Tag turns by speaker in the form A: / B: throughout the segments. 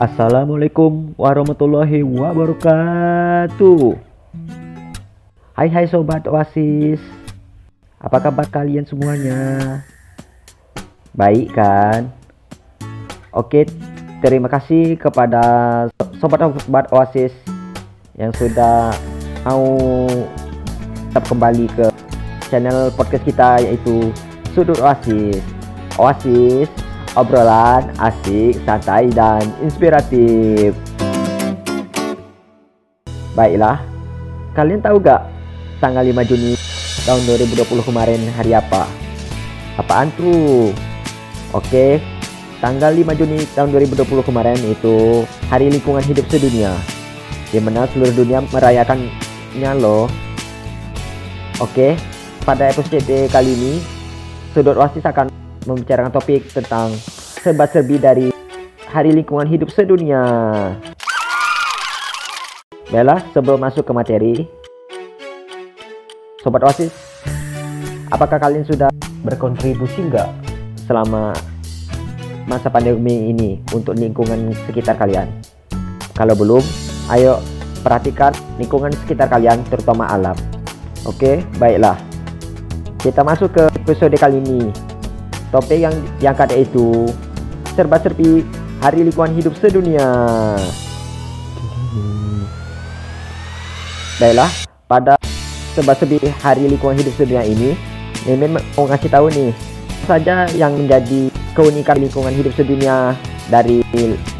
A: Assalamualaikum warahmatullahi wabarakatuh. Hai hai sobat oasis. Apa kabar kalian semuanya? Baik kan? Oke terima kasih kepada sobat-sobat oasis Yang sudah mau tetap kembali ke channel podcast kita yaitu Sudut Oasis. Oasis obrolan asik, santai, dan inspiratif. Baiklah, kalian tahu gak tanggal 5 Juni tahun 2020 kemarin hari apa? Apaan tuh? Oke, tanggal 5 Juni tahun 2020 kemarin itu Hari Lingkungan Hidup Sedunia di mana seluruh dunia merayakannya loh. Oke, pada episode kali ini Sudut Oasis akan membicarakan topik tentang serba-serbi dari Hari Lingkungan Hidup Sedunia. Bella, sebelum masuk ke materi, Sobat Oasis, apakah kalian sudah berkontribusi nggak selama masa pandemi ini untuk lingkungan sekitar kalian? Kalau belum, ayo perhatikan lingkungan sekitar kalian, terutama alam. Oke, baiklah. Kita masuk ke episode kali ini Topik yang diangkat yaitu serba-serbi Hari Lingkungan Hidup Sedunia. Baiklah, pada serba-serbi Hari Lingkungan Hidup Sedunia ini, Mimin mau ngasih tahu nih saja yang menjadi keunikan lingkungan hidup sedunia dari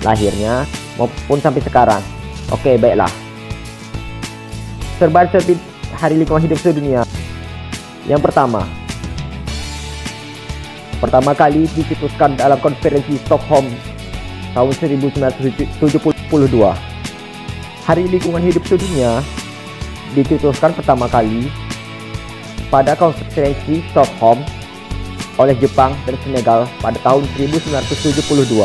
A: lahirnya maupun sampai sekarang. Oke, baiklah. Serba-serbi Hari Lingkungan Hidup Sedunia. Yang pertama, pertama kali dicetuskan dalam konferensi Stockholm tahun 1972. Hari Lingkungan Hidup Sedunia dicetuskan pertama kali pada konferensi Stockholm oleh Jepang dan Senegal pada tahun 1972.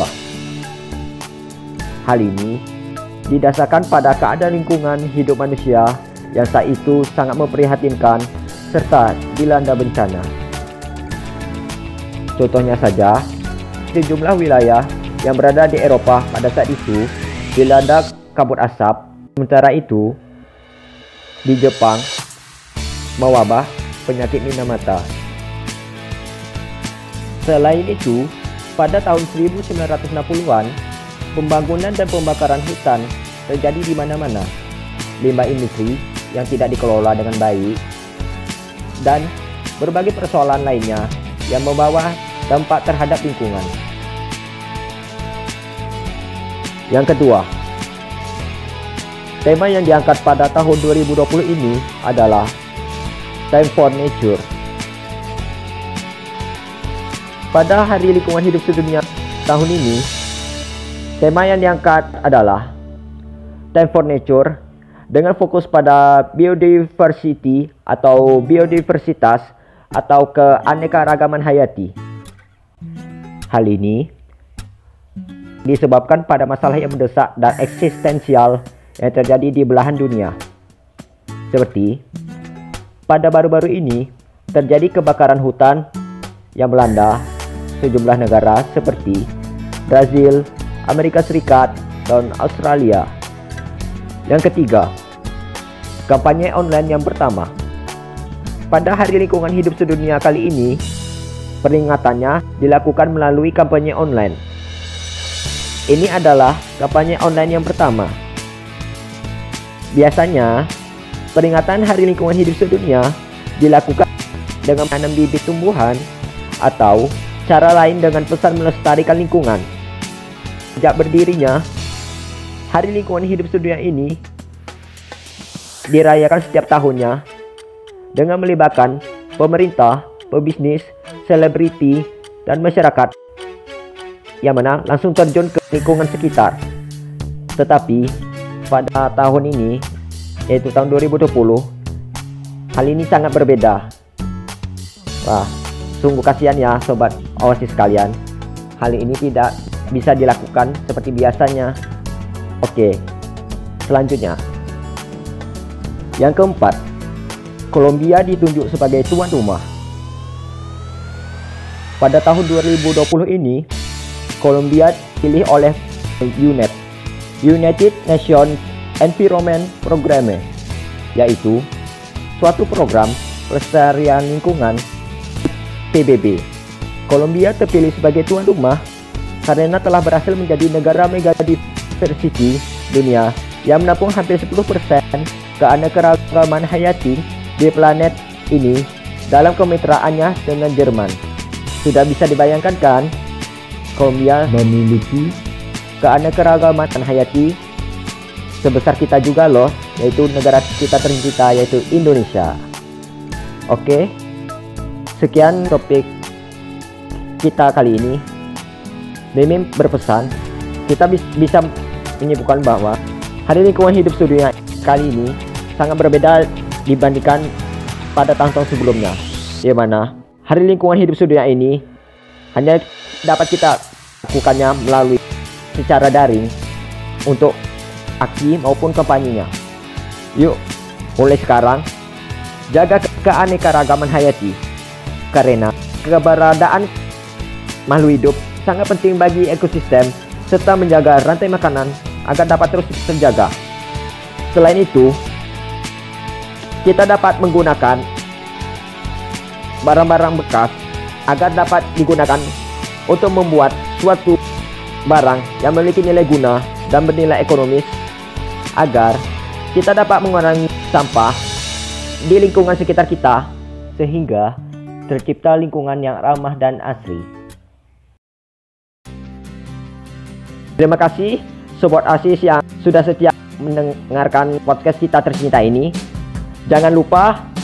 A: Hal ini didasarkan pada keadaan lingkungan hidup manusia yang saat itu sangat memprihatinkan serta dilanda bencana. Contohnya saja, sejumlah wilayah yang berada di Eropa pada saat itu dilanda kabut asap. Sementara itu, di Jepang mewabah penyakit minamata. Selain itu, pada tahun 1960-an, pembangunan dan pembakaran hutan terjadi di mana-mana. Limbah industri yang tidak dikelola dengan baik dan berbagai persoalan lainnya yang membawa dampak terhadap lingkungan. Yang kedua, tema yang diangkat pada tahun 2020 ini adalah Time for Nature. Pada Hari Lingkungan Hidup Sedunia tahun ini, tema yang diangkat adalah Time for Nature dengan fokus pada biodiversity atau biodiversitas atau keanekaragaman hayati. Hal ini disebabkan pada masalah yang mendesak dan eksistensial yang terjadi di belahan dunia. Seperti pada baru-baru ini terjadi kebakaran hutan yang melanda sejumlah negara seperti Brazil, Amerika Serikat, dan Australia. Yang ketiga, kampanye online yang pertama. Pada Hari Lingkungan Hidup Sedunia kali ini, peringatannya dilakukan melalui kampanye online. Ini adalah kampanye online yang pertama. Biasanya, peringatan Hari Lingkungan Hidup Sedunia dilakukan dengan menanam bibit tumbuhan atau cara lain dengan pesan melestarikan lingkungan. Sejak berdirinya, Hari Lingkungan Hidup Sedunia ini dirayakan setiap tahunnya dengan melibatkan pemerintah, pebisnis, selebriti, dan masyarakat yang mana langsung terjun ke lingkungan sekitar. Tetapi pada tahun ini, yaitu tahun 2020, hal ini sangat berbeda. Wah, sungguh kasihan ya sobat oasis kalian. Hal ini tidak bisa dilakukan seperti biasanya. Oke, selanjutnya. Yang keempat, Kolombia ditunjuk sebagai tuan rumah. Pada tahun 2020 ini, Kolombia dipilih oleh UNEP, United Nations Environment Programme, yaitu suatu program pelestarian lingkungan PBB. Kolombia terpilih sebagai tuan rumah karena telah berhasil menjadi negara megadiversity dunia yang menampung hampir 10% keanekaragaman hayati di planet ini dalam kemitraannya dengan Jerman. Sudah bisa dibayangkan kan, Kolombia memiliki keanekaragaman hayati sebesar kita juga loh, yaitu negara kita tercinta yaitu Indonesia. Oke, sekian topik kita kali ini. Mimin berpesan, kita bisa menyebutkan bahwa hari lingkungan hidup sedunia kali ini sangat berbeda dibandingkan pada tahun-tahun sebelumnya. Di mana hari lingkungan hidup sedunia ini hanya dapat kita lakukannya melalui secara daring untuk aksi maupun kampanyenya. Yuk, mulai sekarang jaga ke keanekaragaman hayati karena keberadaan makhluk hidup sangat penting bagi ekosistem serta menjaga rantai makanan agar dapat terus terjaga. Selain itu, kita dapat menggunakan barang-barang bekas agar dapat digunakan untuk membuat suatu barang yang memiliki nilai guna dan bernilai ekonomis agar kita dapat mengurangi sampah di lingkungan sekitar kita sehingga tercipta lingkungan yang ramah dan asri. Terima kasih Sobat Asis yang sudah setia mendengarkan podcast kita tercinta ini. Jangan lupa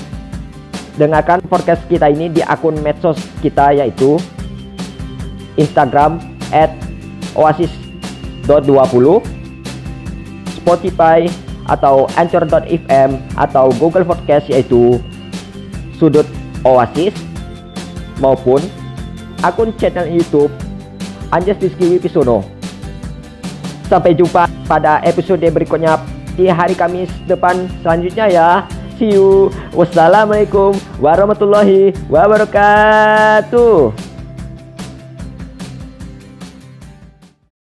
A: dengarkan podcast kita ini di akun medsos kita yaitu Instagram at oasis.20 Spotify atau Anchor.fm atau Google Podcast yaitu Sudut Oasis maupun akun channel YouTube Anjas Rizky Wipisono. Sampai jumpa pada episode berikutnya di hari Kamis depan selanjutnya ya. See you. Wassalamualaikum warahmatullahi wabarakatuh.